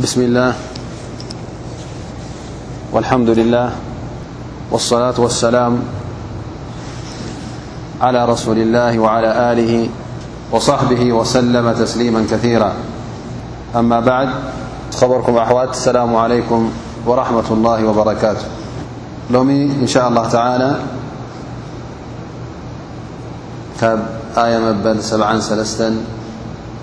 بسم الله والحمد لله والصلاة والسلام على رسول الله وعلى آله وصحبه وسلم تسليما كثيرا أما بعد خبركم أحوات السلام عليكم ورحمة الله وبركاته لوم إن شاء الله تعالى آية مبلع لس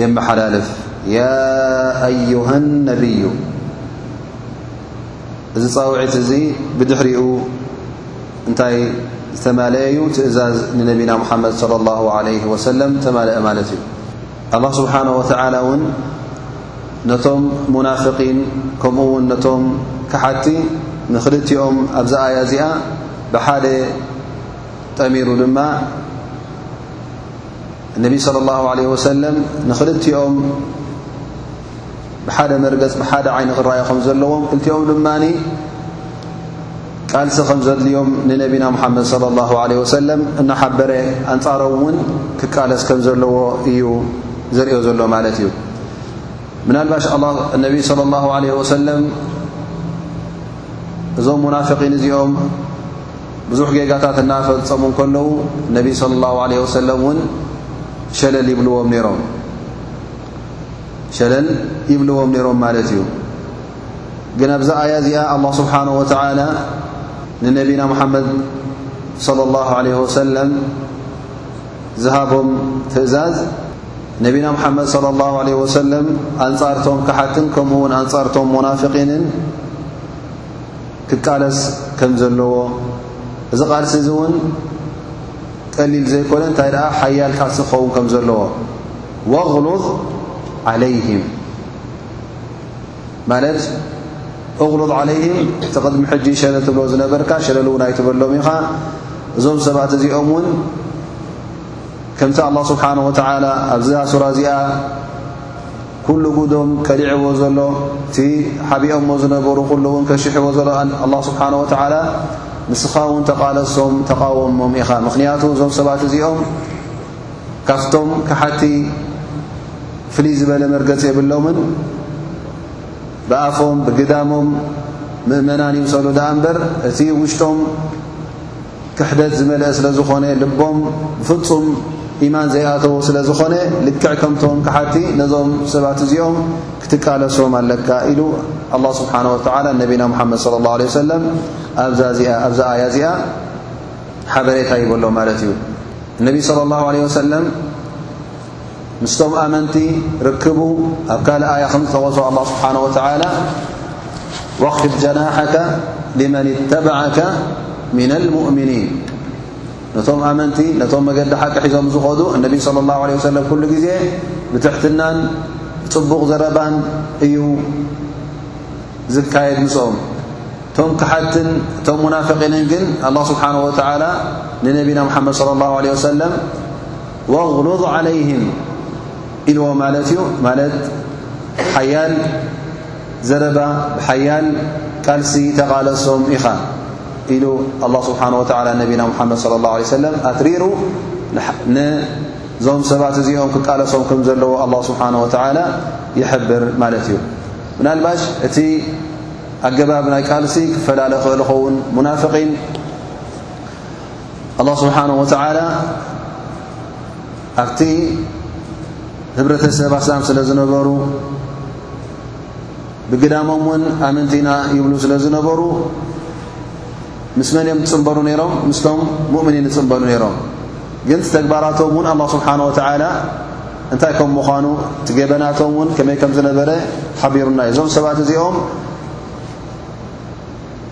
የመሓላልፍ ያ ኣዩሃ ነብዩ እዚ ፃውዒት እዚ ብድሕሪኡ እንታይ ዝተማለየ እዩ ትእዛዝ ንነቢና ሙሓመድ صለ ላሁ ለ ወሰለም ተማልአ ማለት እዩ ኣላ ስብሓን ወተላ እውን ነቶም ሙናፍቒን ከምኡ ውን ነቶም ክሓቲ ንክልቲኦም ኣብዛ ኣያ እዚኣ ብሓደ ጠሚሩ ድማ እነቢ صለ ላሁ ለ ወሰለም ንኽልቲኦም ብሓደ መርገፅ ብሓደ ዓይኒ ክረኣዩ ከም ዘለዎም ክልቲኦም ድማ ቃልሲ ከም ዘድልዮም ንነቢና ሙሓመድ صለ ላሁ ለ ወሰለም እናሓበረ ኣንጻሮም እውን ክቃለስ ከም ዘለዎ እዩ ዘርእዮ ዘሎ ማለት እዩ ምናልባሽ እነቢ صለ ላሁ ለ ወሰለም እዞም ሙናፍቒን እዚኦም ብዙሕ ጌጋታት እናፈጸሙ ከለዉ ነቢ ሰለላሁ ዓለይሂ ወሰለም እውን ሸለል ይብልዎም ነይሮም ሸለል ይብልዎም ነይሮም ማለት እዩ ግን ኣብዚ ኣያ እዚኣ ኣላህ ስብሓነሁ ወተዓላ ንነቢና ሙሓመድ ሰለላሁ ዓለይሂ ወሰለም ዝሃቦም ትእዛዝ ነቢና ሙሓመድ ሰለላሁ ዓለይሂ ወሰለም ኣንጻርቶም ካሓትን ከምኡ እውን ኣንጻርቶም ሙናፍቒንን ክቃለስ ከም ዘለዎ እዚ ቃልሲ እዚ እውን ቀሊል ዘይኮነ እንታይ ደኣ ሓያል ቃልሲ ክኸውን ከም ዘለዎ ወቕሉዝ ዓለይህም ማለት እቕሉዝ ዓለይህም እቲ ቅድሚ ሕጂ ሸለ ትብሎ ዝነበርካ ሸለል እውን ኣይትበሎም ኢኻ እዞም ሰባት እዚኦም እውን ከምቲ ኣላ ስብሓን ወተዓላ ኣብዛ ሱራ እዚኣ ኩሉ ጉዶም ቀሊዕዎ ዘሎ እቲ ሓቢኦሞ ዝነበሩ ኩሉ እውን ከሽሕዎ ዘሎ ኣላ ስብሓን ወተዓላ ንስኻ እውን ተቓለሶም ተቓወሞም ኢኻ ምኽንያቱ እዞም ሰባት እዚኦም ካፍቶም ክሓቲ ፍልይ ዝበለ መርገፂ የብሎምን ብኣፎም ብግዳሞም ምእመናን ይምሰሉ ድኣ እምበር እቲ ውሽጦም ክሕደት ዝመልአ ስለ ዝኾነ ልቦም ብፍጹም ኢማን ዘይኣተዎ ስለ ዝኾነ ልክዕ ከምቶም ክሓቲ ነዞም ሰባት እዚኦም ክትቃለሶም ኣለካ ኢሉ ኣላ ስብሓን ወተዓላ ነቢና ሙሓመድ ለ ላ ለ ሰለም ኣብዛዚኣ ኣብዛ ኣያ እዚኣ ሓበሬታ ይበሎ ማለት እዩ እነቢ ስለ ላሁ ለ ወሰለም ምስቶም ኣመንቲ ርክቡ ኣብ ካልእ ኣያ ከም ዝጠቐሶ ኣላ ስብሓን ወተዓላ ወክፊድ ጀናሓካ ልመን እተበዓካ ምና ልሙእምኒን ነቶም ኣመንቲ ነቶም መገዲ ሓቂ ሒዞም ዝኸዱ እነቢ ስለ ላሁ ለ ወሰለም ኩሉ ግዜ ብትሕትናን ብፅቡቕ ዘረባን እዩ ዝካየድ ምስኦም እቶም ክሓትን እቶም ሙናፍቒንን ግን ኣላ ስብሓን ወተዓላ ንነቢና ሙሓመድ ስለ ላሁ ለ ወሰለም ወቕሉዝ ዓለይህም ኢልዎ ማለት እዩ ማለት ሓያል ዘረባ ብሓያል ቃልሲ ተቓለሶም ኢኻ ኢሉ ኣላ ስብሓን ወተላ ነቢና ሙሓመድ ለ ላሁ ለ ሰለም ኣትሪሩ ንዞም ሰባት እዚኦም ክቃለሶም ከም ዘለዎ ኣላ ስብሓን ወተላ ይሕብር ማለት እዩ ምናልባሽ እቲ ኣገባብ ናይ ቃልሲ ክፈላለ ክእል ኸውን ሙናፍቒን ኣላህ ስብሓን ወተዓላ ኣብቲ ህብረተሰብ ኣስላም ስለ ዝነበሩ ብግዳሞም እውን ኣመንቲና ይብሉ ስለ ዝነበሩ ምስ መን እዮም ዝፅምበሩ ነይሮም ምስቶም ሙእምኒን ዝፅምበሉ ነይሮም ግን ቲ ተግባራቶም እውን ኣላ ስብሓን ወተዓላ እንታይ ከም ምዃኑ እቲ ገበናቶም እውን ከመይ ከም ዝነበረ ሓቢሩና እዩ እዞም ሰባት እዚኦም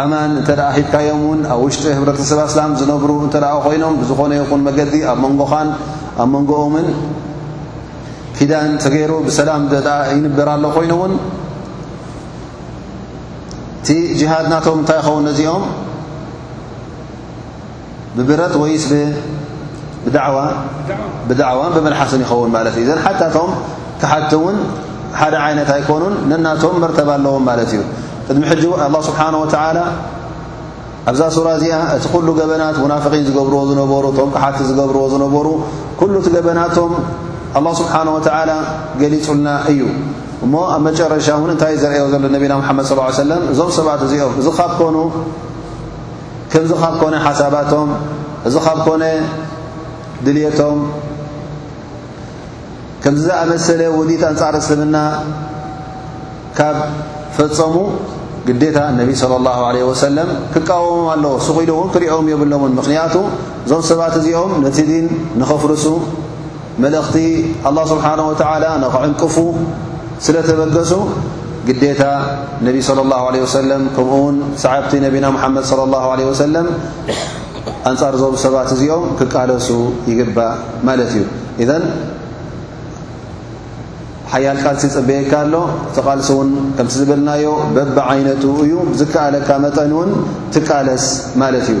ኣማን እንተ ሂብካዮም እውን ኣብ ውሽጢ ህብረተሰብ ኣስላም ዝነብሩ እንተ ኮይኖም ብዝኾነ ይኹን መገዲ ኣብ መንጎኻን ኣብ መንጎኦምን ኪዳን ተገይሩ ብሰላም ይንበር ኣሎ ኮይኑ እውን እቲ ጅሃድ ናቶም እንታይ ይኸውን ነዚኦም ብብረት ወይስ ብዳዕዋ ብዳዕዋን ብምልሓስን ይኸውን ማለት እዩ ዘን ሓታቶም ክሓቲ እውን ሓደ ዓይነት ኣይኮኑን ነናቶም መርተባ ኣለዎም ማለት እዩ ቅድሚ ሕጂ ኣላ ስብሓን ወተላ ኣብዛ ሱራ እዚኣ እቲ ኩሉ ገበናት ሙናፍቒን ዝገብርዎ ዝነበሩ እቶም ክሓቲ ዝገብርዎ ዝነበሩ ኩሉ እቲ ገበናቶም ኣላ ስብሓን ወተላ ገሊጹልና እዩ እሞ ኣብ መጨረሻ እውን እንታይ ዘርእዮ ዘሎ ነቢና ሓመድ ስ ሰለም እዞም ሰባት እዚኦም እዚ ካብ ኮኑ ከምዚ ካብ ኮነ ሓሳባቶም እዚ ካብ ኮነ ድልየቶም ከምዚ ዝኣመሰለ ውዲት ኣንጻር እስልምና ካብ ፈጸሙ ግዴታ እነቢ صለ ላሁ ለ ወሰለም ክቃወሞም ኣለዎ ሱኹ ኢሉ እውን ክሪኦም የብሎምን ምኽንያቱ እዞም ሰባት እዚኦም ነቲ ዲን ንኸፍርሱ መለኽቲ ኣላ ስብሓን ወተዓላ ንክዕንቅፉ ስለ ተበገሱ ግዴታ ነቢ صለ ላሁ ለ ወሰለም ከምኡ ውን ሰዓብቲ ነቢና ሙሓመድ صለ ላሁ ለ ወሰለም ኣንጻር ዞም ሰባት እዚኦም ክቃለሱ ይግባእ ማለት እዩ እዘን ሓያል ቃልሲ ጽበየካ ኣሎ ተቓልሲ እውን ከምቲ ዝበልናዮ በብ ዓይነቱ እዩ ዝከኣለካ መጠን እውን ትቃለስ ማለት እዩ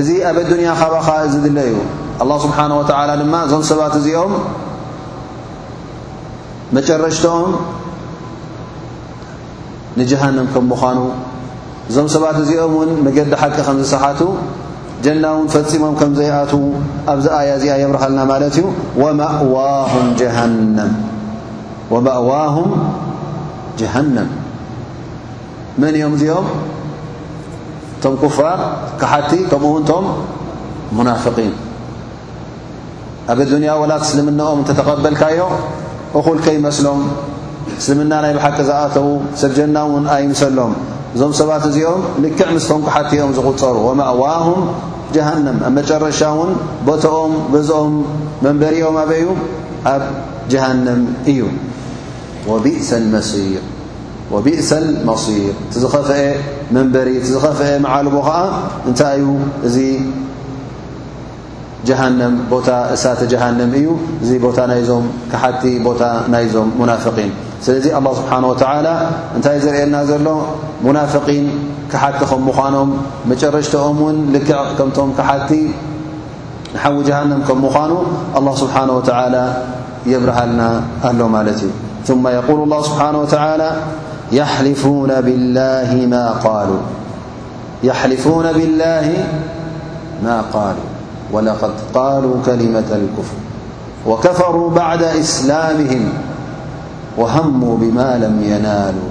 እዚ ኣብ ኣዱንያ ካባኻ ዝድለ እዩ። ኣላህ ስብሓነ ወተዓላ ድማ እዞም ሰባት እዚኦም መጨረሽትኦም ንጀሃንም ከም ምዃኑ እዞም ሰባት እዚኦም እውን መገዲ ሓቂ ከም ዝሰሓቱ ጀና እውን ፈፂሞም ከም ዘይኣት ኣብዚ ኣያ እዚኣ የብርሃልና ማለት እዩ ወማእዋሁም ጀሃነም መን እዮም እዚኦም እቶም ኩፋር ካሓቲ ከምኡ ውን እቶም ሙናፍቒን ኣብ ኣዱንያ ወላ እስልምናኦም እንተተቐበልካዮ እኹል ከይመስሎም እስልምና ናይ ብሓቂ ዝኣተዉ ሰብ ጀና እውን ኣይምሰሎም እዞም ሰባት እዚኦም ልክዕ ምስቶም ካሓቲ እዮም ዝቝፀሩ ወማእዋሁም ጀሃንም ኣብ መጨረሻ እውን ቦትኦም ገዝኦም መንበሪኦም ኣበዩ ኣብ ጀሃንም እዩ ወቢእሰ ልመሲር ወቢእሰ መሲር እቲ ዝኸፍአ መንበሪ እቲ ዝኸፍአ መዓልቦ ኸዓ እንታይ እዩ እዚ ጀሃንም ቦታ እሳተ ጀሃንም እዩ እዚ ቦታ ናይዞም ክሓቲ ቦታ ናይዞም ሙናፍቒን ስለዚ ኣላ ስብሓን ወተዓላ እንታይ ዝርእየና ዘሎ ሙናፍቒን ክሓቲ ከም ምዃኖም መጨረሽተኦም እውን ልክዕ ከምቶም ክሓቲ نحوي جهنم كمخانو الله سبحانه وتعالى يبرهلنا الهمالتي ثم يقول الله سبحانه وتعالى يحلفون بالله ما قالوا ولقد قالوا كلمة الكفر وكفروا بعد إسلامهم وهموا بما لم ينالوا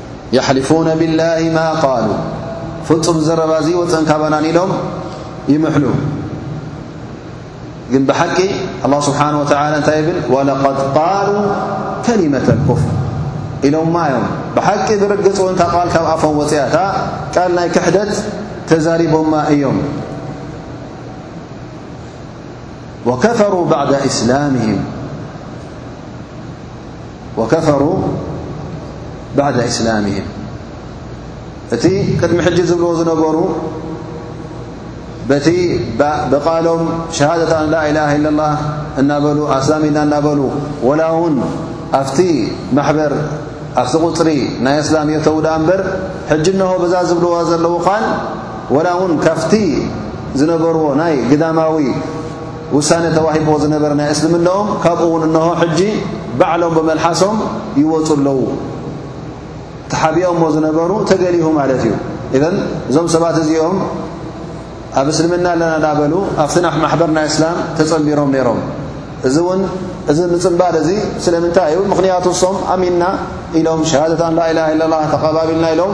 የሕልፉነ ብላሂ ማ ቃሉ ፍፁም ዘረባ ዝይወፀን ካባናን ኢሎም ይምሕሉ ግን ብሓቂ ኣላ ስብሓን ወተላ እንታይ ይብል ወለቐድ ቃሉ ከሊመት ኣልኩፍር ኢሎም ማ እዮም ብሓቂ ብርግፅ እውን እታ ቃል ካብ ኣፎም ወፅያ እታ ቃል ናይ ክሕደት ተዛሪቦማ እዮም ወከፈሩ ባዕዳ እስላምህም ወከፈሩ ባዕዳ እስላምህም እቲ ቅድሚ ሕጂ ዝብልዎ ዝነበሩ በቲ ብቓሎም ሸሃደት ኣን ላ ኢላሃ ኢለ ላ እናበሉ ኣስላሚና እናበሉ ወላ ውን ኣብቲ ማሕበር ኣብቲ ቁፅሪ ናይ ኣስላም የተው ዳኣ እምበር ሕጂ እነሆ በዛ ዝብልዎ ዘለዉ ን ወላ ውን ካብቲ ዝነበርዎ ናይ ግዳማዊ ውሳነ ተዋሂብዎ ዝነበረ ናይ እስልምናኦም ካብኡ እውን እነሆ ሕጂ ባዕሎም ብመልሓሶም ይወፁ ኣለዉ ተሓቢኦሞ ዝነበሩ ተገሊሁ ማለት እዩ እዘን እዞም ሰባት እዚኦም ኣብ እስልምና ኣለና ዳበሉ ኣብቲ ና ማሕበር ናይ እስላም ተጸንቢሮም ነይሮም እዚ እውን እዚ ምጽምባር እዚ ስለምንታይ እዩ ምኽንያቱ ሶም ኣሚንና ኢሎም ሸሃደታን ላኢላሃ ኢላላ ተቐባቢልና ኢሎም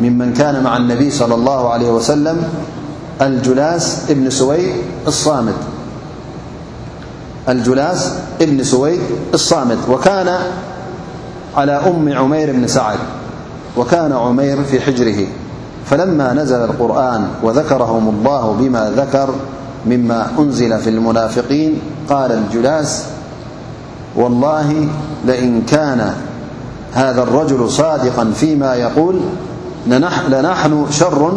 ممن كان مع النبي صلى الله عليه وسلم الجلاس بن سويد الصامت وكان على أم عمير بن سعد وكان عمير في حجره فلما نزل القرآن وذكرهم الله بما ذكر مما أنزل في المنافقين قال الجلاس والله لئن كان هذا الرجل صادقا فيما يقول لنحن شر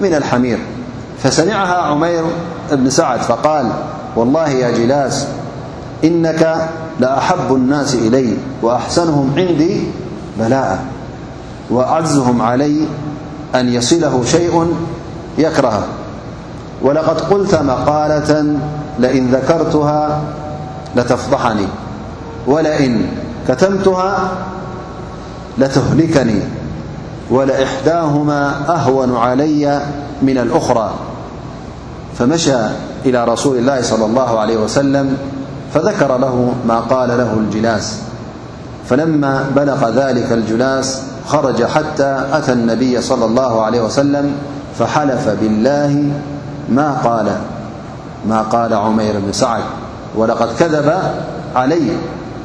من الحمير فسمعها عمير بن سعد فقال والله يا جلاس إنك لأحب الناس إلي وأحسنهم عندي بلاء وأعزهم علي أن يصله شيء يكرهه ولقد قلت مقالة لئن ذكرتها لتفضحني ولئن كتمتها لتهلكني ولإحداهما أهون علي من الأخرى فمشى إلى رسول الله صلى الله عليه وسلم فذكر له ما قال له الجلاس فلما بلغ ذلك الجلاس خرج حتى أتى النبي صلى الله عليه وسلم فحلف بالله ما قال ما قال عمير بن سعد ولقد كذب علي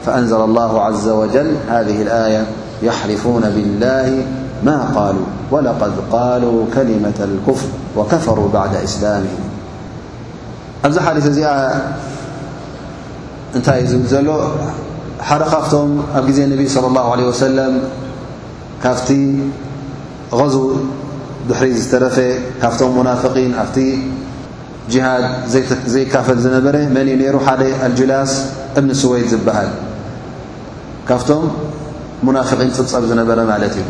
فأنزل الله عز وجل هذه الآية يحلفون بالله ما قالوا ولقد قالوا كلمة الكفر وكفروا بعد إسلامهم أزحز እንታይ እዩ ዝብል ዘሎ ሓደ ካብቶም ኣብ ግዜ ነቢ صለ ላه ለ ወሰለም ካብቲ غዙ ድሕሪ ዝተረፈ ካብቶም ሙናፍቒን ኣብቲ ጅሃድ ዘይካፈል ዝነበረ መን እዩ ነይሩ ሓደ ኣልጅላስ እብኒ ስወይድ ዝበሃል ካብቶም ሙናፍቒን ፅብፀብ ዝነበረ ማለት እዩ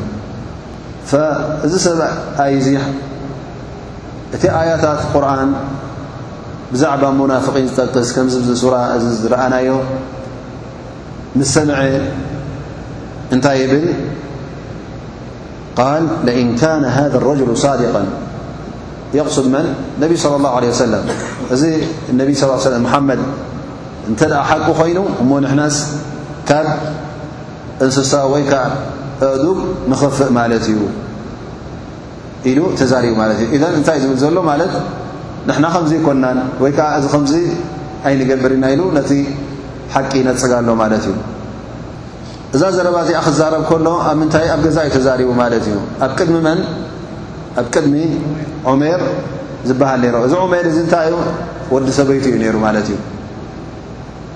እዚ ሰብ ኣይዙ እቲ ኣያታት ቁርኣን ብዛዕባ ሙናፍቒን ዝጠቅስ ከምዚ ኣብዚ ሱራ እዚ ዝረኣናዮ ምስ ሰምዐ እንታይ ይብል ቃል ለኢን ካነ ሃذ ረጅሉ ሳድቃ የቕሱድ መን ነቢ صለ ላه ለ ሰለም እዚ ነቢ ስ ሰለ መሓመድ እንተ ደኣ ሓቂ ኾይኑ እሞ ንሕናስ ካብ እንስሳ ወይ ከዓ ኣእዱግ ንኽፍእ ማለት እዩ ኢሉ ተዛሪቡ ማለት እዩ ኢዘን እንታይ ዝብል ዘሎ ማለት ንሕና ከምዚ ይኮናን ወይ ከዓ እዚ ከምዚ ኣይንገብር ኢና ኢሉ ነቲ ሓቂ ይነፅጋ ኣሎ ማለት እዩ እዛ ዘረባ እዚኣ ክዛረብ ከሎ ኣብ ምንታይ ኣብ ገዛ እዩ ተዛሪቡ ማለት እዩ ኣብ ቅድሚ መን ኣብ ቅድሚ ዑሜር ዝበሃል ነይሮ እዚ ዑሜር እዚ እንታይ እዩ ወዲ ሰበይቱ እዩ ነይሩ ማለት እዩ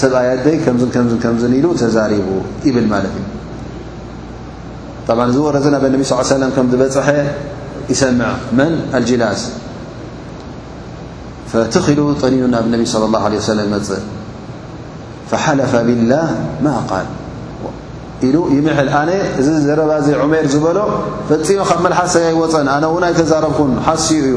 ሰብኣይ ኣደይ ከምዝን ከምዝን ከምዝን ኢሉ ተዛሪቡ ይብል ማለት እዩ ጣብዓ እዚ ወረዘ ናብ ኣነቢ ስ ሰለም ከም ዝበፅሐ ይሰምዐ መን ኣልጅላስ ፈትኽ ኢሉ ጠኒኑ ናብ ነቢ ስለ ላሁ ለ ሰለም መፅእ ፈሓለፈ ብላህ ማ ቃል ኢሉ ይምዕል ኣነ እዚ ዘረባ እዚ ዑመር ዝበሎ ፈፂመ ካብ መልሓሰይ ኣይወፀን ኣነ እውን ኣይተዛረብኩን ሓስኡ እዩ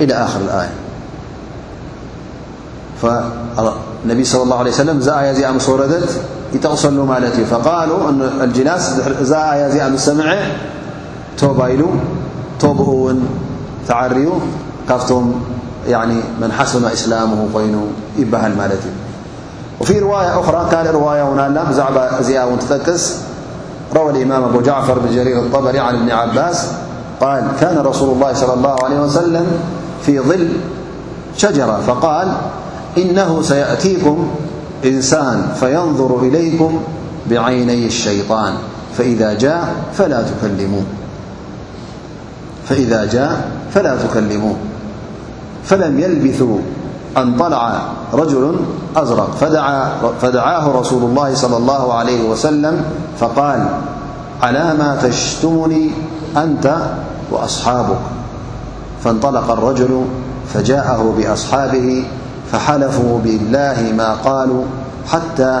إلى خر الآية فالنبي صلى الله عليه وسلم آي مس وردت يتغسل ملت ي فقالو الجناس آيا مس سمع تبيل تب ون تعري كتم يع من حسن إسلامه ين يبهل ملت ي وفي رواية أخرى كان رواية ونالم زعب زياء متتكس روى الإمام أبو جعفر ب جرير الطبري عن ابن عباس قال كان رسول الله صلى الله عليه وسلم في ظل شجرة فقال إنه سيأتيكم إنسان فينظر إليكم بعيني الشيطان فإذا جاء فلا تكلموه فلم يلبثوا أن طلع رجل أزرق فدعاه رسول الله صلى الله عليه وسلم فقال على ما تشتمني أنت وأصحابك فانطلق الرجل فجاءه بأصحابه فحلفوا بالله ما قالوا حتى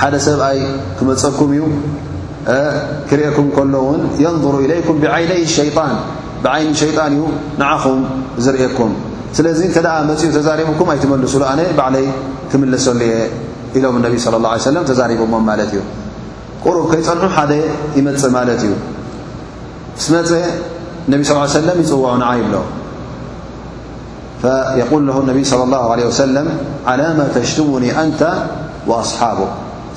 ሓደ ሰብኣይ ክመፀኩም እዩ ክርእኩም ከሎ ውን የንظሩ ኢለይኩም ብዓይነይ ሸይጣን ብዓይኒ ሸይጣን እዩ ንዓኹም ዝርእኩም ስለዚ እንተ መፅኡ ተዛሪቡኩም ኣይትመልሱሉ ኣነ ባዕለይ ክምለሰሉ እየ ኢሎም ነቢ ስለ ላ ሰለም ተዛሪቦሞም ማለት እዩ ቁሩብ ከይፀንሑ ሓደ ይመፅእ ማለት እዩ ምስ መፀ ነቢ ስ ሰለም ይፅውዑ ንዓ ይብሎ የል ለ ነቢ صለ ላ ለ ወሰለም ዓላማ ተሽትሙኒ ኣንታ ወኣስሓቡ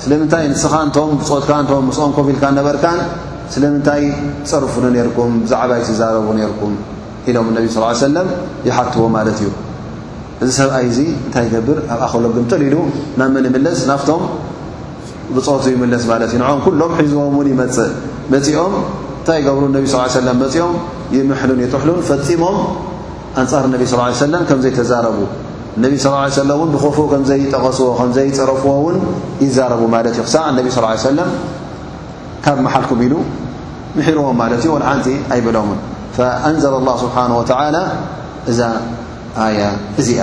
ስለምንታይ ንስኻ እንቶም ብፆትካ እቶም ምስኦም ኮፍ ኢልካ ነበርካን ስለምንታይ ትፀርፍሉ ነርኩም ብዛዕባይ ትዛረቡ ነርኩም ኢሎም እነቢ ስ ሰለም ይሓትዎ ማለት እዩ እዚ ሰብኣይ እዚ እንታይ ይገብር ኣብኣ ከሎ ግምጥል ኢሉ ናብ መን ይምለስ ናብቶም ብፆቱ ይምለስ ማለት እዩ ንኦም ኩሎም ሒዝዎም እውን ይመፅእ መፂኦም እንታይ ይገብሩ እነቢ ስ ሰለም መፂኦም ይምሕሉን ይጥሕሉን ፈፂሞም ኣንጻር ነቢ ስ ሰለም ከም ዘይተዛረቡ ነቢ ስ ሰለ እውን ብክፉእ ከም ዘይጠቐስዎ ከም ዘይጸረፍዎ እውን ይዛረቡ ማለት እዩ ክሳዕ ነቢ ስ ሰለም ካብ መሓልኩም ኢሉ ምሒርዎም ማለት እዩ ወልሓንቲ ኣይብሎምን ፈኣንዘለ ላ ስብሓን ወተላ እዛ ኣያ እዚኣ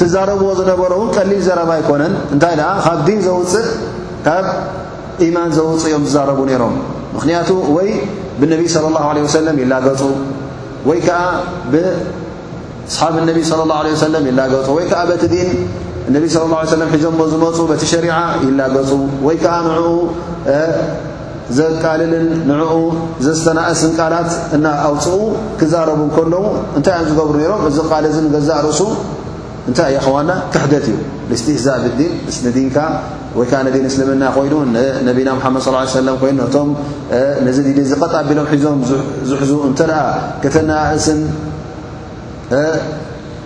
ትዛረብዎ ዝነበረውን ቀሊል ዘረባ ኣይኮነን እንታይ ደኣ ካብ ዲን ዘውጽእ ካብ ኢማን ዘውጽእ እዮም ዝዛረቡ ነይሮም ምኽንያቱ ወይ ብነቢይ صለ ላሁ ለ ወሰለም ይላገጹ ወይ ከዓ ብኣስሓብ ነቢይ صለ ላሁ ለ ወሰለም ይላገጹ ወይ ከዓ በቲ ዲን እነቢይ ስለ ላ ሰለም ሒዞሞ ዝመፁ በቲ ሸሪዓ ይላገጹ ወይ ከዓ ንዕኡ ዘቃልልን ንዕኡ ዘስተናእስን ቃላት እና ኣውጽኡ ክዛረቡ ከለዉ እንታይ እዮም ዝገብሩ ነይሮም? እዚ ቃል እዚ ንገዛእ ርእሱ እንታይ እዩ ኣኸዋና ክሕደት እዩ ልስትህዛእ ብዲን ምስ ንዲንካ ወይ ከዓ ንዲን እስልምና ኮይኑ ነቢና ሓመድ ስ ሰለም ኮይኑ ነቶም ነዚ ዲን እዚ ቐጥ ኣቢሎም ሒዞም ዝሕዙ እንተ ደኣ ከተናእስን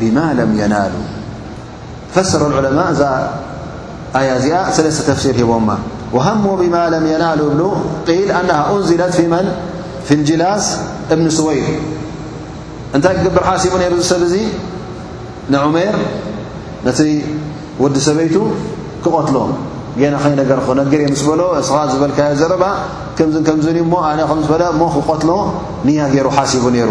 ብማ ለም የናሉ ፈሰረ ዑለማء እዛ ኣያ እዚኣ ሰለስተ ተፍሲር ሂቦማ ወሃሞ ብማ ለም የናሉ እብሉ ል ኣነሃ ኡንዝለት ፊ መን ፊ ልጅላስ እብኒ ስወይድ እንታይ ክገብር ሓሲቡ ነይሩ ዝሰብ እዙ ንዑሜር ነቲ ወዲ ሰበይቱ ክቐትሎ ገና ኸይ ነገር ክነገር እየ ምስ በሎ እስኻ ዝበልካዮ ዘረባ ከምዝን ከምዝን እሞ ኣነ ከም ዝበለ እሞ ክቐትሎ ንያ ገይሩ ሓሲቡ ነይሩ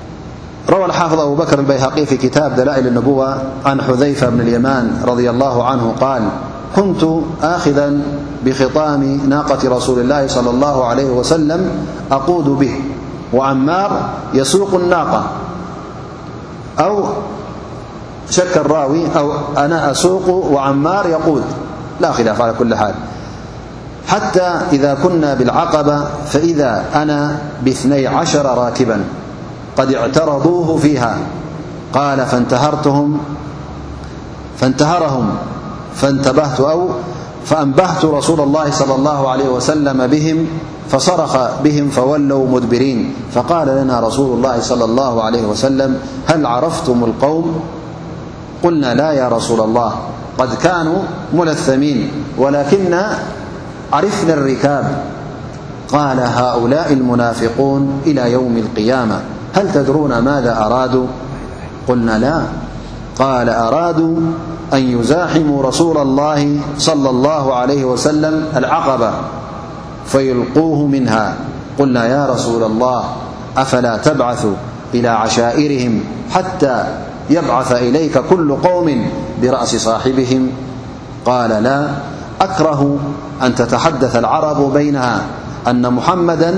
يلرىالحافظأبوبكر البيقي في كتاب دلائل النبوة عن حذيفة بن اليمان رضي الله عنه ال كنت خذا بخطام ناقة رسول الله صلى الله عليه وسلم أقود به ومار يسوق الناقة أو شك الراوي أو أنا أسوق وعمار يقود لا خلاف على كل حال حتى إذا كنا بالعقبة فإذا أنا باثني عشر راكبا قد اعترضوه فيها قال فانتهرهم فانتبهت أو فأنبهت رسول الله صلى الله عليه وسلم بهم فصرخ بهم فولوا مدبرين فقال لنا رسول الله صلى الله عليه وسلم هل عرفتم القوم قلنا لا يا رسول الله قد كانوا ملثمين ولكنا عرفنا الركاب قال هؤلاء المنافقون إلى يوم القيامة هل تدرون ماذا أرادوا قلنا لا قال أرادوا أن يزاحموا رسول الله صلى الله عليه وسلم العقبة فيلقوه منها قلنا يا رسول الله أفلا تبعث إلى عشائرهم حتى يبعث إليك كل قوم برأس صاحبهم قال لا أكره أن تتحدث العرب بينها أن محمدا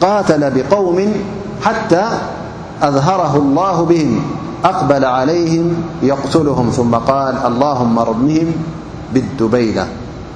قاتل بقوم حتى أذهره الله بهم أقبل عليهم يقتلهم ثم قال اللهم ربهم بالدبيلا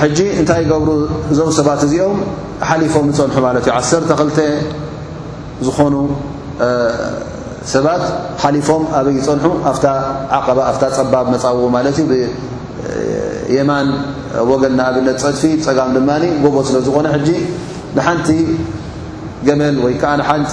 ሕጂ እንታይ ይገብሩ እዞም ሰባት እዚኦም ሓሊፎም ይጸንሑ ማለት እዩ ዓሰርተ ክልተ ዝኾኑ ሰባት ሓሊፎም ኣበይ ይጸንሑ ኣብታ ዓቐባ ኣብታ ጸባብ መጻውዎ ማለት እዩ ብየማን ወገን ንኣብነት ጸድፊ ጸጋም ድማ ጎቦ ስለ ዝኾነ ሕጂ ንሓንቲ ገመል ወይ ከዓ ንሓንቲ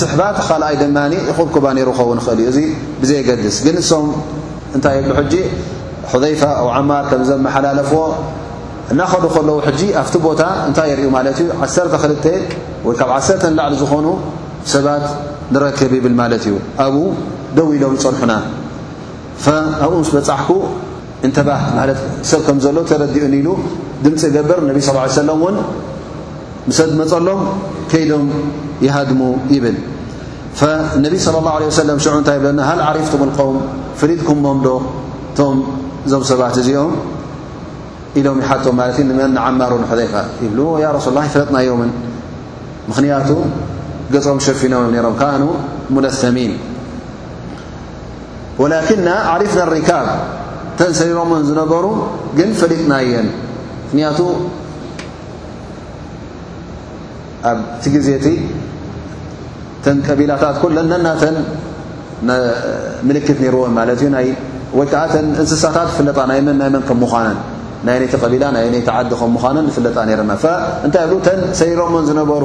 ስሕባት ኻልኣይ ድማ ይኹብኩባ ነሩ ኸውን ኽእል እዩ እዚ ብዘየገድስ ግን እሶም እንታይ የብሉ ሕጂ ሑዘይፋ ኣ ዓማር ከም ዘመሓላለፍዎ እናኸዱ ከለዉ ሕጂ ኣብቲ ቦታ እንታይ ይርዩ ማለት እዩ ዓሰርተ ክልተ ወይ ካብ ዓሰርተ ንላዕሊ ዝኾኑ ሰባት ንረክብ ይብል ማለት እዩ ኣብኡ ደው ኢሎም ዝጸንሑና ኣብኡ ምስ በጻሕኩ እንተባህ ማለት ሰብ ከም ዘሎ ተረዲኡኒ ኢሉ ድምጺ ገበር ነቢ ስ ሰለም እውን ምሰ መጸሎም ከይዶም ይሃድሙ ይብል ነቢ صለ ላه ለ ሰለም ሽዑ እንታይ ይብለና ሃል ዓሪፍቱም ልቀውም ፍሊጥኩምሞም ዶ እቶም እዞም ሰባት እዚኦም ኢሎም ይሓቶም ማለት እዩ ንመን ንዓማሩ ንሕዘይፋ ይብልዎ ያ ረሱ ላ ይፈለጥናዮምን ምኽንያቱ ገጾም ሸፊኖም እዮም ነሮም ካኑ ሙለሰሚን ወላኪና ዓሪፍና ሪካብ እተን ሰሪሮመን ዝነበሩ ግን ፈሊጥናየን ምክንያቱ ኣብቲ ግዜ እቲ እተን ቀቢላታት ኩለን ነናተን ምልክት ነይርዎን ማለት እዩ ናይ ወይ ከዓ ተን እንስሳታት ፍለጣ ናይ መን ናይ መን ከም ምዃነን ናይ ነይቲ ቀቢላ ናይ ነይቲ ዓዲ ከም ምዃነን ዝፍለጣ ነይረና እንታይ ብ ተን ሰሪሮመን ዝነበሩ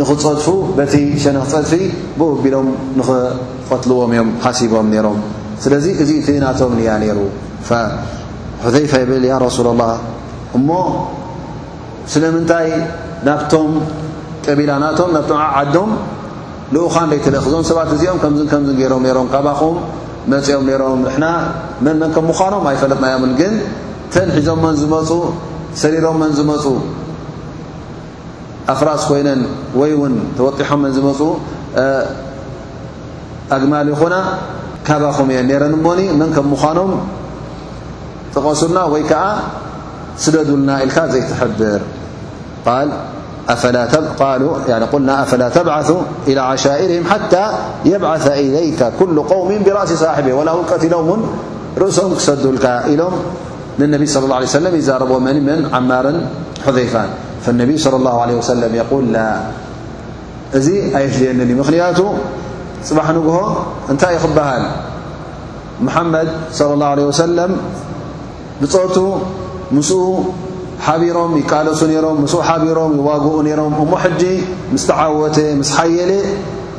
ንኽጸድፉ በቲ ሸነኽ ጸድፊ ብኡ ቢሎም ንኽቐትልዎም እዮም ሓሲቦም ነይሮም ስለዚ እዚ እቲ ናቶም ንያ ነይሩ ሑዘይፋ ይብል ያ ረሱላ ላህ እሞ ስለምንታይ ናብቶም ቀቢላ ናቶም ናብቶም ዓዓዶም ልኡኻን ደይትልእኽ እዞም ሰባት እዚኦም ከምዝን ከምዝን ገይሮም ነይሮም ካባኹም መፅኦም ነይሮም ንሕና መን መን ከም ምዃኖም ኣይፈለጥናዮምን ግን ተን ሒዞም መን ዝመፁ ሰሪሮም መን ዝመፁ فر كين توطحم مፁ أجل ين كبخم ر ن من ك منም تغሱلና وي ك سደدلና إلك زي تحبر أفلا تبعث إلى عشائرهم حتى يبعث إليك كل قوم برأس صاحب ول وቀتلم رእሶم كሰدلك إلم ንነቢ صለ ላه ለ ሰለም ይዛረቦ መን መን ዓማርን ሑዘይፋን ፈነቢይ صለ ላሁ ለ ወሰለም የቁል ላ እዚ ኣየድልየንን እዩ ምኽንያቱ ፅባሕ ንግሆ እንታይ እዩ ክበሃል መሓመድ صለ ላሁ ለ ወሰለም ብፆቱ ምስኡ ሓቢሮም ይቃለሱ ነይሮም ምስኡ ሓቢሮም ይዋግኡ ነይሮም እሞ ሕጂ ምስ ተዓወተ ምስ ሓየለ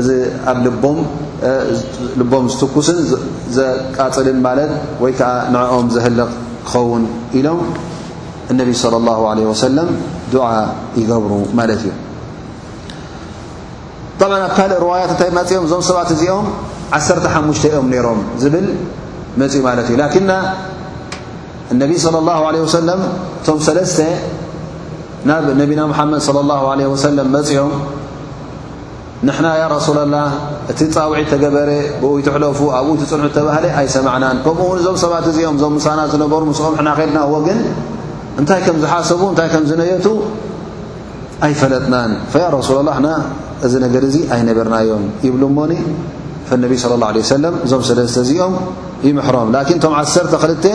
እዚ ኣብ ልቦም ልቦም ዝትኩስን ዘቃጽልን ማለት ወይ ከኣ ንዕኦም ዘህልቕ ክኸውን ኢሎም እነቢ صለ ላሁ ለ ወሰለም ዱዓ ይገብሩ ማለት እዩ ብ ካልእ ርዋያት እንታይ መፅኦም እዞም ሰባት እዚኦም ዓሰርተ ሓሙሽተ እዮም ነይሮም ዝብል መፅኡ ማለት እዩ ላኪና እነቢ صለ ላሁ ለ ወሰለም እቶም ሰለስተ ናብ ነቢና ሙሓመድ صለ ላሁ ለ ወሰለም መፅኦም ንሕና ያ ረሱለላህ እቲ ጻውዒት ተገበረ ብኡ ይትሕለፉ ኣብኡ ይትጽንሑ ዝተባህለ ኣይሰማዕናን ከምኡ ውን እዞም ሰባት እዚኦም እዞም ምሳና ዝነበሩ ምስኦም ሕና ከድና እዎ ግን እንታይ ከም ዝሓሰቡ እንታይ ከም ዝነየቱ ኣይፈለጥናን ፈያ ረሱለላህ ሕና እዚ ነገር እዚ ኣይነበርናዮም ይብሉ እሞኒ ፈነቢ ስለ ላሁ ለ ሰለም እዞም ሰለስተ እዚኦም ይምሕሮም ላኪን እቶም ዓሰርተ ክልተ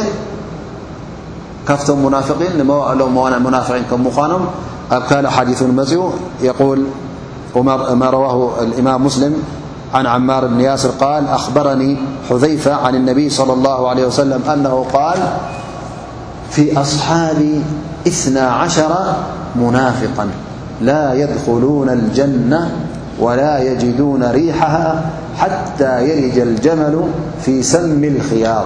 كفتهم منافقينموانع منافقين كمخانم أكال حديث مزيو يقول ما رواه الإمام مسلم عن عمار بن ياسر قال أخبرني حذيفة عن النبي صلى الله عليه وسلم- أنه قال في أصحابي اثنا عشر منافقا لا يدخلون الجنة ولا يجدون ريحها حتى يلج الجمل في سم الخياط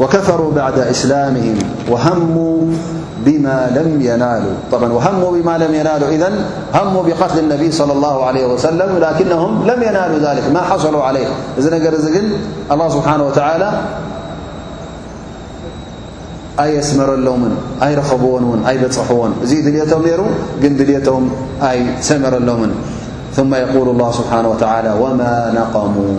وكفروا بعد إسلامهم وهموا بما لم ينالوا بع وهموا بما لم ينالو إذن هموا بقتل النبي صلى الله عليه وسلم لكنهم لم ينالو ذلك ما حصلو عليه نر ن الله سبحانه وتعالى أيسمرلمن أيرخبون ون أيبحون ي دليتم نر ن دليتم أي سمرلمن ثم يقول الله سبحانه وتعالى وما نقموا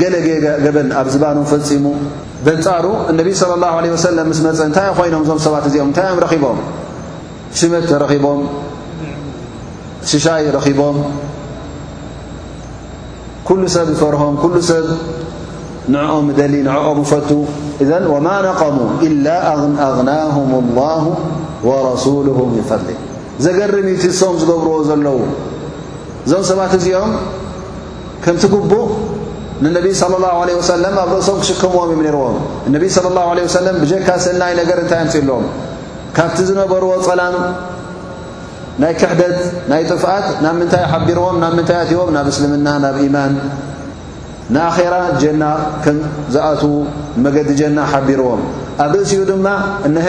ገለ ጌጋ ገበን ኣብ ዝባኑ ፈጺሙ። በንጻሩ እነቢ ሰለላሁ ዓለይሂ ወሰለም ምስ መጸ እንታይ ኮይኖም እዞም ሰባት እዚኦም እንታይ እዮም ረኺቦም? ሽመት ረኺቦም፣ ሽሻይ ረኺቦም፣ ኩሉ ሰብ ይፈርሆም፣ ኩሉ ሰብ ንዕኦም እደሊ፣ ንዕኦም እፈቱ። እዘን ወማ ነቐሙ ኢላ ኣን ኣግናሁም ላሁ ወረሱሉሁ ምን ፈድሊ ዘገርም እዩ እቲ እሶም ዝገብርዎ ዘለዉ እዞም ሰባት እዚኦም ከምቲ ግቡእ ንነቢይ صለ ላه ለ ወሰለም ኣብ ርእሶም ክሽከምዎም እዮም ነርዎም እነቢይ صለ ላه ለ ወሰለም ብጀካ ሰናይ ነገር እንታይ ኣምፅእሎም ካብቲ ዝነበርዎ ፀላም ናይ ክሕደት ናይ ጥፍኣት ናብ ምንታይ ሓቢርዎም ናብ ምንታይ ኣትዎም ናብ እስልምና ናብ ኢማን ንኣኼራ ጀና ከም ዝኣትዉ መገዲ ጀና ሓቢርዎም ኣብ ርእሲኡ ድማ እነሀ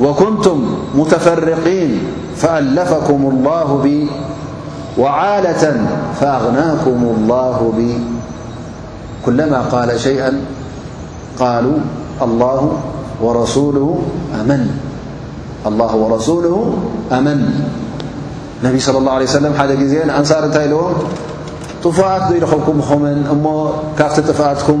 وكنتم متفرقين فألفكم الله بي وعالة فأغناكم الله بي كلما قال شيئا قالوا الله ورسوله أمن النبي صلى الله عليه و سلم زينأنصارتلهم طفት ዘይرክብኩም ኹምን እሞ ካብቲ ጥفትኩም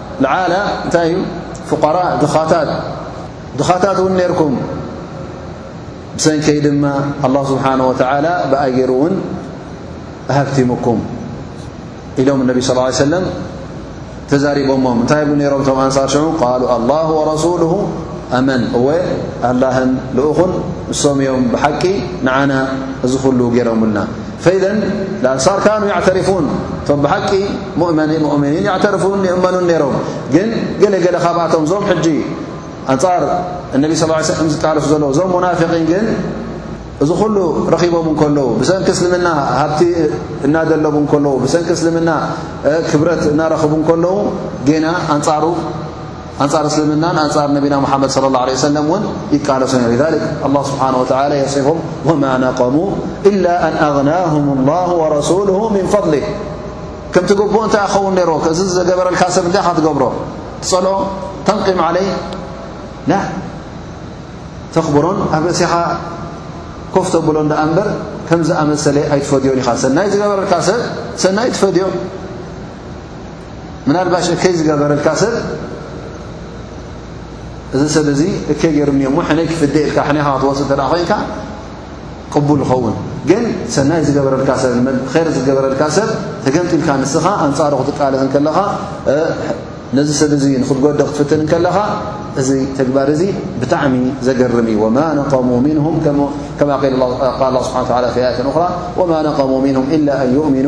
ልዓላ እንታይ እዩ ፍቀራእ ድኻታት ድኻታት እውን ነርኩም ብሰንከይ ድማ ኣላ ስብሓን ወተዓላ ብኣየሩ እውን ኣሃብቲሙኩም ኢሎም እነቢ ስ ሰለም ተዛሪቦሞም እንታይ ብሉ ነይሮም እቶም ኣንሳር ሽዑ ቃሉ ኣላ ወረሱሉ ኣመን እወ ኣላህን ልኡኹን ንሶም እዮም ብሓቂ ንዓና እዚ ኹሉ ገይሮምልና ፈኢዘን ኣንሳር ካኑ ያዕተሪፉን እቶም ብሓቂ ሙእምኒን ያዕተርፉን ይእመኑን ነይሮም ግን ገለገለ ካብኣቶም እዞም ሕጂ ኣንጻር እነቢ ስ ሰለም ዝቃለሱ ዘለዉ እዞም ሙናፊቒን ግን እዚ ዅሉ ረኺቦም እንከለዉ ብሰንኪ እስልምና ሃብቲ እናደለቡ እንከለዉ ብሰንኪ እስልምና ክብረት እናረኽቡ እንከለዉ ጌና ኣንጻሩ ኣንጻር እስልምናን ኣንጻር ነቢና ሙሓመድ صለ ላه ለ ሰለም እውን ይቃለሱ ነሩ ذሊክ ኣላ ስብሓን ወተላ የስፉም ወማ ነቀሙ ኢላ ኣን ኣغናሁም ላሁ ወረሱሉ ምን ፈضሊ ከምቲ ግቡእ እንታይ ክኸውን ነይሮ እዚ ዘገበረልካ ሰብ እንታይ ካ ትገብሮ ትጸልኦ ተንቂም ዓለይ ላ ተኽብሮን ኣብ ርእሲኻ ኮፍ ተብሎ ዳኣ እምበር ከምዝኣመሰለ ኣይትፈድዮን ኢኻ ሰናይ ዝገበረልካ ሰብ ሰናይ ትፈድዮ ምናልባሽ እከይ ዝገበረልካ ሰብ እዚ ሰብ እዚ እከይ ገይሩኒ እሞ ሕነይ ክፍደ ኢልካ ሕነይ ካ ትወፅ እተ ኮይንካ ቅቡል ይኸውን ግን ሰናይ ዝገበረልካ ሰብ ር ዝገበረልካ ሰብ ተገምጢልካ ንስኻ ኣንፃሩ ክትቃለስ ከለኻ ነዚ ሰብ እዚ ንክትጎዲ ክትፍትን ከለኻ እዚ ተግባር እዚ ብጣዕሚ ዘገርም እዩ ወማ ነቀሙ ምንም ከማ ቃል ስብሓ ፊ ኣያት ራ ወማ ነቀሙ ምንም ኢላ ኣን ይእምኑ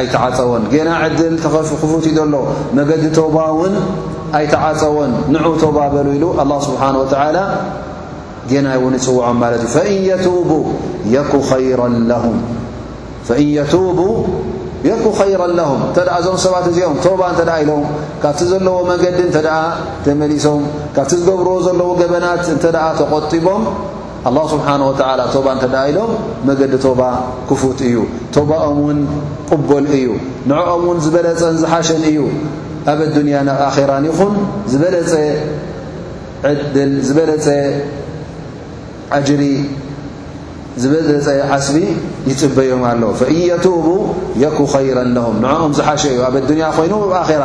ኣይተዓጸወን ጌና ዕድል ተኸፍ ክፉት እዩ ዘሎ መገዲ ተውባ እውን ኣይተዓጸወን ንዑ ተውባ በሉ ኢሉ ኣላ ስብሓን ወተዓላ ጌና እውን ይጽውዖም ማለት እዩ ፈእን የቱቡ የኩ ኸይረ ለሁም ፈእን የቱቡ የኩ ኸይረ ለሁም እንተ እዞም ሰባት እዚኦም ተውባ እንተ ኢሎም ካብቲ ዘለዎ መገዲ እንተ ተመሊሶም ካብቲ ዝገብርዎ ዘለዉ ገበናት እንተ ተቖጢቦም ኣላሁ ስብሓን ወተዓላ ቶባ እንተ ደኣ ኢሎም መገዲ ቶባ ክፉት እዩ ቶባኦም እውን ቅቡል እዩ ንዕኦም እውን ዝበለጸን ዝሓሸን እዩ ኣብ ኣዱንያን ኣብ ኣኼራን ይኹን ዝበለጸ ዕድል ዝበለጸ ኣጅሪ ዝበለጸ ዓስቢ ይጽበዮም ኣሎ ፈእየቱቡ የኩ ኸይረን ለሁም ንዕኦም ዝሓሸ እዩ ኣብ ኣዱንያ ኮይኑ ኣብ ኣኼራ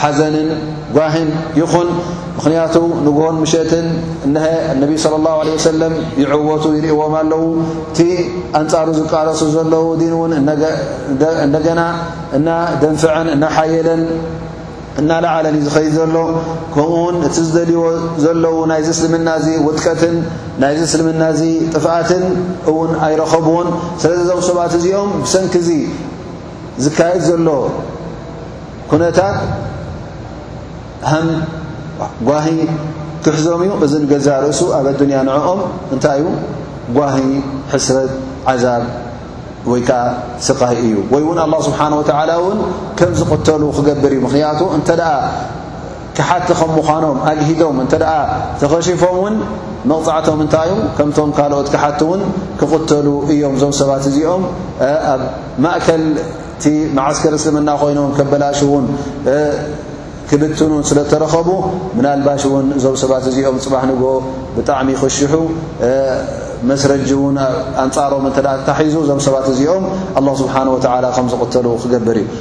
ሓዘንን ጓሂን ይኹን ምኽንያቱ ንግሆን ምሸትን እነሀ እነቢ صለ ላه ለ ወሰለም ይዕወቱ ይርእዎም ኣለዉ እቲ ኣንጻሩ ዝቃለሱ ዘለዉ ዲን እውን እንደገና እና ደንፍዐን እናሓየለን እናላዓለን እዩ ዝኸይድ ዘሎ ከምኡ ውን እቲ ዝደልዎ ዘለዉ ናይ ዝእስልምና እዚ ውጥቀትን ናይ ዝእስልምና እዚ ጥፍኣትን እውን ኣይረኸብዎን ስለዚ እዞም ሰባት እዚኦም ብሰንኪ እዙ ዝካየድ ዘሎ ኩነታት ሃም ጓሂ ክሕዞም እዩ። እዚ ንገዛእ ርእሱ ኣብ ኣዱንያ ንዕኦም እንታይ እዩ ጓሂ ሕስረት ዓዛብ ወይ ከዓ ስቓይ እዩ ወይ እውን ኣላ ስብሓን ወተዓላ እውን ከም ዝቕተሉ ክገብር እዩ ምኽንያቱ እንተ ደኣ ከሓድቲ ከም ምዃኖም ኣግሂዶም እንተ ተኸሺፎም ውን መቕጻዕቶም እንታይ እዩ? ከምቶም ካልኦት ከሓድቲ ውን ክቕተሉ እዮም። እዞም ሰባት እዚኦም ኣብ ማእከል እቲ መዓስከር እስልምና ኮይኖም ከበላሽውን ክብትኑን ስለ ተረኸቡ ምናልባሽ እውን እዞም ሰባት እዚኦም ፅባሕ ንጎ ብጣዕሚ ክሽሑ መስረጂ እውን ኣንፃሮም እተ ታሒዙ እዞም ሰባት እዚኦም ኣላ ስብሓን ወተላ ከም ዝቕተሉ ክገብር እዩ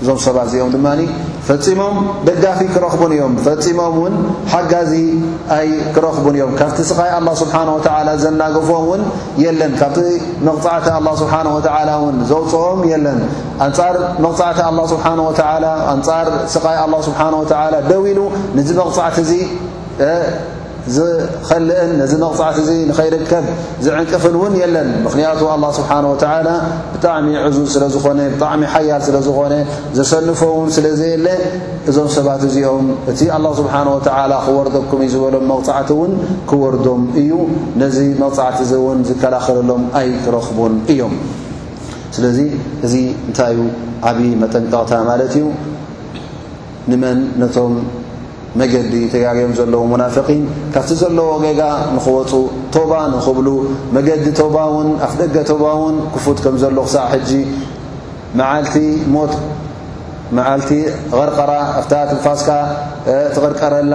እዞም ሰባት እዚኦም ድማ ፈጺሞም ደጋፊ ክረኽቡን እዮም ፈጺሞም እውን ሓጋዚ ኣይ ክረኽቡን እዮም ካብቲ ስቓይ ኣላ ስብሓን ወተዓላ ዘናገፎም እውን የለን ካብቲ መቕጻዕቲ ኣላ ስብሓን ወተዓላ እውን ዘውፅኦም የለን ኣንጻር መቕጻዕቲ ኣላ ስብሓን ወተዓላ ኣንጻር ስቓይ ኣላ ስብሓን ወተዓላ ደው ኢሉ ንዚ መቕጻዕቲ እዙ ዝኸልእን ነዚ መቕጻዕቲ እዚ ንኸይርከብ ዝዕንቅፍን እውን የለን ምኽንያቱ ኣላ ስብሓን ወተዓላ ብጣዕሚ ዕዙዝ ስለ ዝኾነ ብጣዕሚ ሓያል ስለ ዝኾነ ዘሰንፎ እውን ስለ ዘየለ እዞም ሰባት እዚኦም እቲ ኣላ ስብሓን ወተዓላ ክወርደኩም እዩ ዝበሎም መቕጻዕቲ እውን ክወርዶም እዩ ነዚ መቕጻዕቲ እዚ እውን ዝከላኸለሎም ኣይክረኽቡን እዮም ስለዚ እዚ እንታይ እዩ ዓብዪ መጠንቀቕታ ማለት እዩ ንመን ነቶም መገዲ ተጋግዮም ዘለዉ ሙናፍቒን ካብቲ ዘለዎ ጌጋ ንኽወፁ ቶባ ንኽብሉ መገዲ ቶባ እውን ኣፍ ደገ ቶባ እውን ክፉት ከም ዘሎ ክሳዕ ሕጂ መዓልቲ ሞት መዓልቲ ቐርቐራ ኣፍታ ትንፋስካ ትቕርቀረላ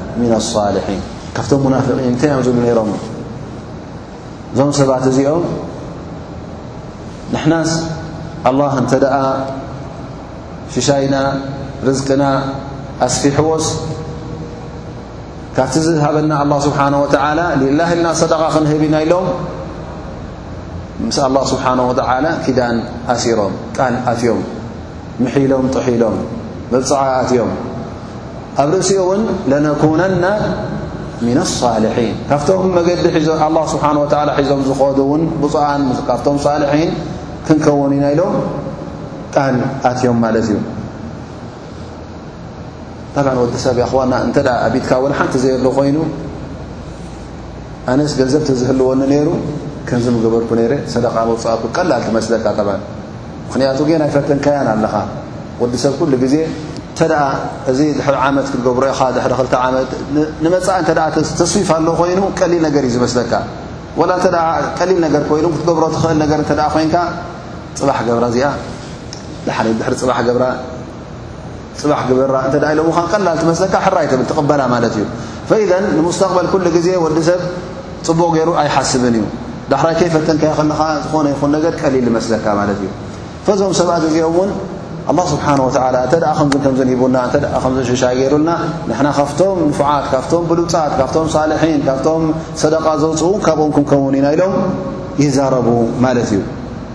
ምና ኣሳልሒን ካብቶም ሙናፍቒን እንታይ እዮም ዝብሉ ነይሮም እዞም ሰባት እዚኦም ንሕናስ ኣላህ እንተ ደኣ ሽሻይና ርዝቅና ኣስፊሕዎስ ካብቲ ዝሃበና ኣላ ስብሓን ወተዓላ ሊላህ ኢልና ሰደቓ ክንህብ ኢና ኢሎም ምስ ኣላ ስብሓን ወተዓላ ኪዳን ኣሲሮም ቃል ኣትዮም ምሒሎም ጥሒሎም መብፅዓ ኣትዮም ኣብ ርእሲኡ እውን ለነኩነና ምና ኣሳልሒን ካብቶም መገዲ ኣላ ስብሓን ወተላ ሒዞም ዝኸዱ እውን ብፁኣን ካብቶም ሳልሒን ክንከውን ኢና ኢሎም ቃል ኣትዮም ማለት እዩ ታብዓ ወዲ ሰብ ይኣኽዋና እንተ ኣብትካ ወን ሓንቲ ዘየሎ ኮይኑ ኣነስ ገንዘብቲ ዝህልወኒ ነይሩ ከምዚ ምገበርኩ ነይረ ሰደቃ መውፃእኩ ቀላል ትመስለካ ጠባን ምኽንያቱ ጌና ኣይፈተንካያን ኣለኻ ወዲ ሰብ ኩሉ ግዜ እንተ እዚ ድሕሪ ዓመት ክትገብሮ ኢኻ ድሕሪ ክልተ ዓመት ንመፃኢ እተ ተስዊፍ ኣለ ኮይኑ ቀሊል ነገር እዩ ዝመስለካ ወላ እተ ቀሊል ነገር ኮይኑ ክትገብሮ ትኽእል ነገር እተ ኮይንካ ፅባሕ ገብራ እዚኣ ድሓ ድሕሪ ፅባሕ ገብራ ጽባሕ ግበራ እንተ ደኣ ኢሎምኻ ቀላል ትመስለካ ሕራይ ትብል ትቕበላ ማለት እዩ ፈኢዘን ንሙስተቕበል ኩሉ ግዜ ወዲ ሰብ ጽቡቕ ገይሩ ኣይሓስብን እዩ ዳሕራይ ከይፈተንካዮ ከለኻ ዝኾነ ይኹን ነገር ቀሊል ዝመስለካ ማለት እዩ ፈዞም ሰባት እዚኦም እውን ኣላ ስብሓን ወተዓላ እንተ ደኣ ከምዝን ከምዝን ሂቡና እንተ ደኣ ከምዝን ሽሻይ ገይሩልና ንሕና ካብቶም ንፉዓት ካብቶም ብሉጻት ካብቶም ሳልሒን ካብቶም ሰደቃ ዘውፅኡ ካብኦም ክንከውን ኢና ኢሎም ይዛረቡ ማለት እዩ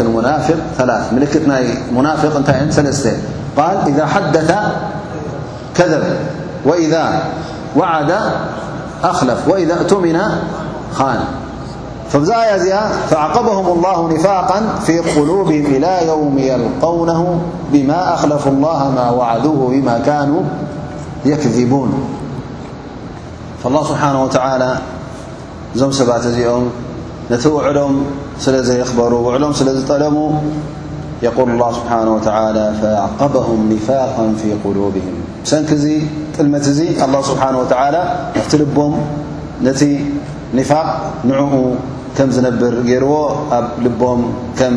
المنافق ثلاث ملتن منافق أنلست قال إذا حدث كذب وإذا وعد أخلف وإذا اأتمن خان فزيي فعقبهم الله نفاقا في قلوبهم إلى يوم يلقونه بما أخلفوا الله ما وعدوه بما كانوا يكذبون الله سبحنه وتعلى እዞም ሰባት እዚኦም ነቲ ውዕሎም ስለ ዘየኽበሩ ውዕሎም ስለ ዝጠለሙ የቁል ላ ስብሓን ወተላ ፈኣዕቀበሁም ኒፋቃ ፊ ቁሉብህም ብሰንኪ እዚ ጥልመት እዚ ኣላ ስብሓን ወተላ ኣብቲ ልቦም ነቲ ኒፋቅ ንዕኡ ከም ዝነብር ገይርዎ ኣብ ልቦም ከም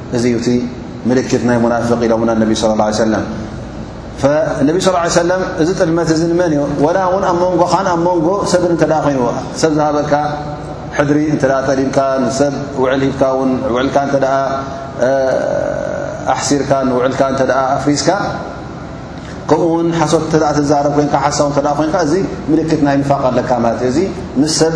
እዚ እዩ እቲ ምልክት ናይ ሙናፍቅ ኢሎምና ነቢ ስ ላ ሰለም ነቢ ስ ሰለም እዚ ጥልመት እዚ ንመን እዩ ወላ እውን ኣብ መንጎ ኻን ኣብ መንጎ ሰብን እተ ኮይኑዎ ሰብ ዝሃበካ ሕድሪ እተ ጠሊብካ ንሰብ ውዕል ሂብካ ውን ውዕልካ እተ ኣሕሲርካ ንውዕልካ እተ ኣፍሪስካ ከምኡ ውን ሓሶት እተ ትዛረብ ኮንካ ሓሳው እተ ኮይንካ እዚ ምልክት ናይ ንፋቅ ኣለካ ማለት እዩ እዚ ምስ ሰብ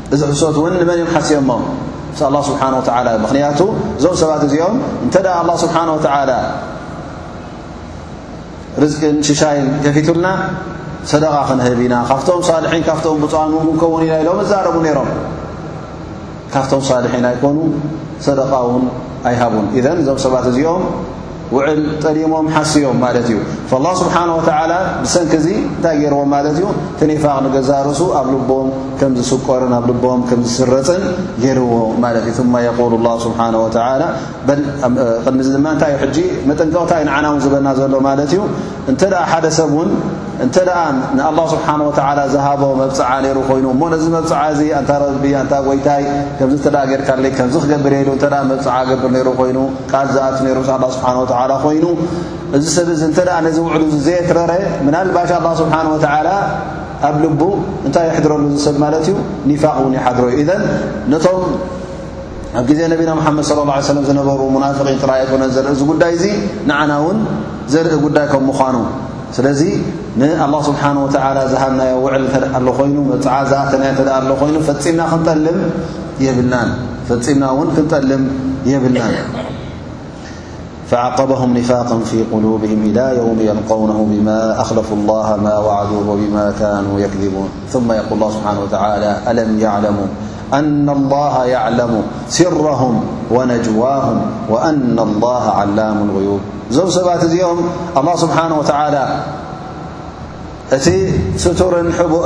እዚ ሕሶት እውን ንመን እዮም ሓሲዮሞ ምስ ኣላ ስብሓን ወተዓላ እዩ ምኽንያቱ እዞም ሰባት እዚኦም እንተ ደ ኣላ ስብሓን ወተዓላ ርዝቅን ሽሻይን ከፊቱልና ሰደቓ ክንህብ ኢና ካብቶም ሳልሒን ካብቶም ብፁኣን ውን ክንከውን ኢና ኢሎም እዛረቡ ነይሮም ካብቶም ሳልሒን ኣይኮኑ ሰደቃ እውን ኣይሃቡን እዘን እዞም ሰባት እዚኦም ውዕል ጠሊሞም ሓስዮም ማለት እዩ ላ ስብሓን ወተዓላ ብሰንኪ እዙ እንታይ ገይርዎም ማለት እዩ ትኒፋቕ ንገዛርሱ ኣብ ልቦም ከም ዝስቆርን ኣብ ልቦም ከም ዝስረፅን ገይርዎ ማለት እዩ ማ የቁሉ ላ ስብሓን ወተላ ቅድሚ ዚ ድማ እንታይ እዩ ሕጂ መጠንቀቕታ ዩ ንዓና ውን ዝበና ዘሎ ማለት እዩ እንተ ደኣ ሓደ ሰብ እውን እንተ ደኣ ንኣላ ስብሓን ወተዓላ ዝሃቦ መብፅዓ ነይሩ ኮይኑ እሞ ነዚ መብፅዓ እዚ ኣንታ ረቢ ኣንታ ጎይታይ ከምዚ እተ ጌርካለይ ከምዚ ክገብር የኢሉ እተ መብፅዓ ገብር ነይሩ ኮይኑ ቃል ዝኣቱ ነሩ ምስ ኣላ ስብሓን ወተላ ኮይኑ እዚ ሰብ እዚ እንተ ነዚ ውዕሉ እዚ ዘየትረረ ምናልባሽ ኣላ ስብሓን ወተላ ኣብ ልቡ እንታይ ይሕድረሉ እዚ ሰብ ማለት እዩ ኒፋቅ እውን ይሓድሮ እዩ እዘን ነቶም ኣብ ግዜ ነቢና ሓመድ ለ ላ ሰለም ዝነበሩ ሙናፍቒን ጥራይ ኣይኮነን ዘርኢ እዚ ጉዳይ እዚ ንዓና እውን ዘርኢ ጉዳይ ከም ምዃኑ ስለዚ ንኣላ ስብሓን ወተላ ዝሃብናዮ ውዕል እተ ኣሎ ኮይኑ መፅዓ ዝኣተናዮ እተ ኣሎ ኮይኑ ፈፂምና ክንጠልም የብልናን እውን ክንጠልም የብልናን فعقبهم نفاقا في قلوبهم إلى يوم يلقونه بما أخلفوا الله ما وعدوه وبما كانوا يكذبون ثم يقول الله سبحانه وتعالى ألم يعلموا أن الله يعلم سرهم ونجواهم وأن الله علام الغيوب زمسبات يوم الله سبحانه وتعالى أتي ستر حبؤ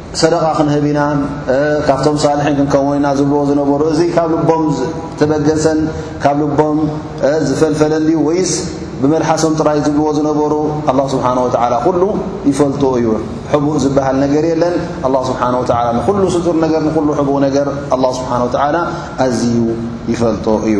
ሰደቓ ክንህብ ኢና ካብቶም ሳልሒን ክንከውን ኢና ዝብልዎ ዝነበሩ እዚ ካብ ልቦም ዝተበገሰን ካብ ልቦም ዝፈልፈለ እንድዩ ወይስ ብመልሓሶም ጥራይ ዝብልዎ ዝነበሩ ኣላ ስብሓን ወተዓላ ኩሉ ይፈልጡ እዩ ሕቡእ ዝበሃል ነገር የለን ኣላ ስብሓን ወተዓላ ንኹሉ ስጡር ነገር ንኹሉ ሕቡእ ነገር ኣላ ስብሓን ወተዓላ ኣዝዩ ይፈልጦ እዩ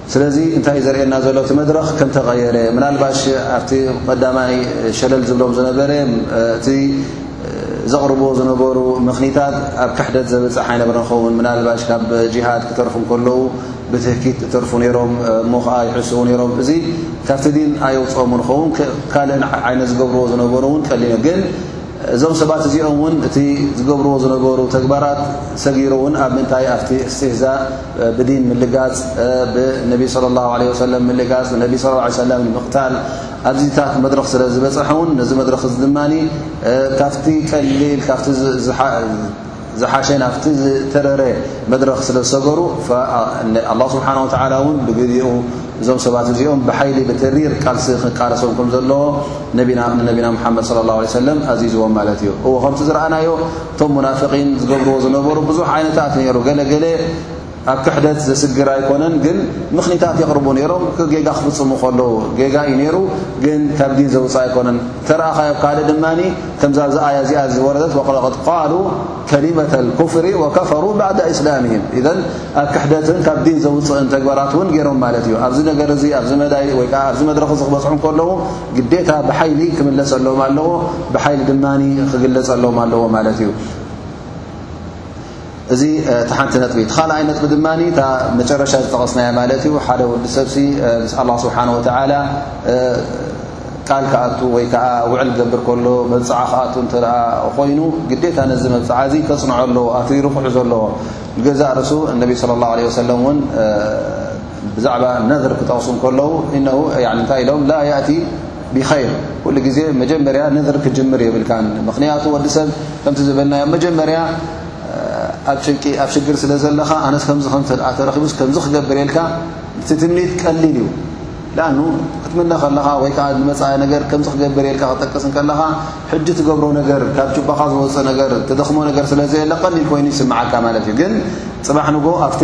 ስለዚ እንታይ እዩ ዘርእየና ዘሎ እቲ መድረኽ ከም ተቐየረ ምናልባሽ ኣብቲ ቀዳማይ ሸለል ዝብሎም ዝነበረ እቲ ዘቕርብዎ ዝነበሩ ምኽኒታት ኣብ ክሕደት ዘብፅሕ ኣይነበረ ኸውን ምናልባሽ ካብ ጂሃድ ክተርፉ ከለዉ ብትህኪት እተርፉ ነይሮም እሞ ከዓ ይሕስቡ ነይሮም እዚ ካብቲ ዲን ኣየውፅኦም ንኸውን ካልእ ዓይነት ዝገብርዎ ዝነበሩ እውን ቀሊኖ ግን እዞም ሰባት እዚኦም እውን እቲ ዝገብርዎ ዝነበሩ ተግባራት ሰጊሩ እውን ኣብ ምንታይ ኣብቲ እስትህዛ ብዲን ምልጋፅ ብነቢ صለ ላ ለ ሰለ ምልጋፅ ነቢ ስ ሰለም ንምቕታል ኣብዚታት መድረኽ ስለ ዝበፅሐ ውን ነዚ መድረኽ እዚ ድማ ካብቲ ቀሊል ካብ ዝሓሸ ናብቲ ዝተረረ መድረኽ ስለ ዝሰገሩ ኣላ ስብሓን ወተላ እውን ብግዜኡ እዞም ሰባት እዚኦም ብሓይሊ ብተሪር ቃልሲ ክቃለሶም ከም ዘለዎ ንነቢና ምሓመድ ለ ላ ሰለም ኣዚዝዎም ማለት እዩ እዎ ከምቲ ዝረኣናዮ እቶም ሙናፍቒን ዝገብርዎ ዝነበሩ ብዙሕ ዓይነታት ነይሩ። ገለ ገለ ኣብ ክሕደት ዘስግር ኣይኮነን፣ ግን ምኽኒታት የቕርቡ ነይሮም ጌጋ ክፍጽሙ ከለዉ። ጌጋ እዩ ነይሩ፣ ግን ካብ ዲን ዘውጽእ ኣይኮነን። እንተረኣኻዮ ካልእ ድማ ከምዛ ኣብዚ ኣያ እዚኣ ዝወረደት ወለቐድ ቃሉ ከሊመተ ኣልኩፍሪ ወከፈሩ ባዕደ እስላምህም እዘን ኣብ ክሕደትን ካብ ዲን ዘውጽእን ተግባራት እውን ገይሮም ማለት እዩ። ኣብዚ ነገር እዚ ኣብዚ መዳይ ወይ ከዓ ኣብዚ መድረኽ እዚ ክበጽሑ ከለዉ ግዴታ ብሓይሊ ክምለጸሎም ኣለዎ፣ ብሓይሊ ድማ ክግለጸሎም ኣለዎ ማለት እዩ። እዚ እቲ ሓንቲ ነጥቢ እቲ ካልኣይ ነጥቢ ድማ እታ መጨረሻ ዝጠቐስናያ ማለት እዩ ሓደ ወዲ ሰብሲ ምስ ኣላ ስብሓን ወተዓላ ቃል ክኣቱ ወይ ከዓ ውዕል ገብር ከሎ መብፅዓ ክኣቱ እንተ ኮይኑ ግዴታ ነዚ መብፅዓ እዚ ከፅንዖ ኣለዎ ኣቲ ርኩዑ ዘለዎ ንገዛእ ርእሱ እነቢ ስለ ላ ለ ወሰለም እውን ብዛዕባ ነድር ክጠቕሱ ከለዉ እነሁ እንታይ ኢሎም ላ ያእቲ ብኸይር ኩሉ ግዜ መጀመርያ ነድር ክጅምር የብልካን ምኽንያቱ ወዲ ሰብ ከምቲ ዝበልናዮ መጀመርያ ኣብ ጭንቂ ኣብ ሽግር ስለ ዘለኻ ኣነስ ከምዚ ከም ተረኪቡስ ከምዚ ክገብር የልካ እቲ ትምኒት ቀሊል እዩ ዳኣኑ ክትምነ ከለኻ ወይ ከዓ ንመፃኢ ነገር ከምዚ ክገብር የልካ ክጠቅስ ከለኻ ሕጂ ትገብሮ ነገር ካብ ጭባኻ ዝወፅእ ነገር ተደኽሞ ነገር ስለ ዘየለ ቀሊል ኮይኑ ይስምዓካ ማለት እዩ ግን ፅባሕ ንጎ ኣብቲ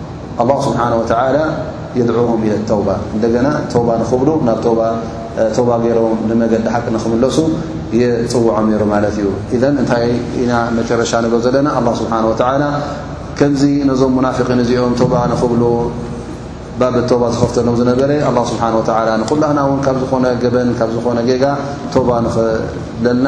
ኣላሁ ስብሓን ወተዓላ የድዑሁም ኢለ ተውባ እንደገና ተውባ ንኽብሉ ናብ ተባ ተባ ገይሮም ንመገዲ ሓቂ ንኽምለሱ የፅውዖም ነይሩ ማለት እዩ ኢዘን እንታይ ኢና መጨረሻ ንብሎ ዘለና ኣላ ስብሓን ወተዓላ ከምዚ ነዞም ሙናፊቒን እዚኦም ተባ ንኽብሉ ባብ ተባ ዝኸፍተሎም ዝነበረ ኣላ ስብሓን ወተዓላ ንኩላህና እውን ካብ ዝኾነ ገበን ካብ ዝኾነ ጌጋ ተባ ንኽብለልና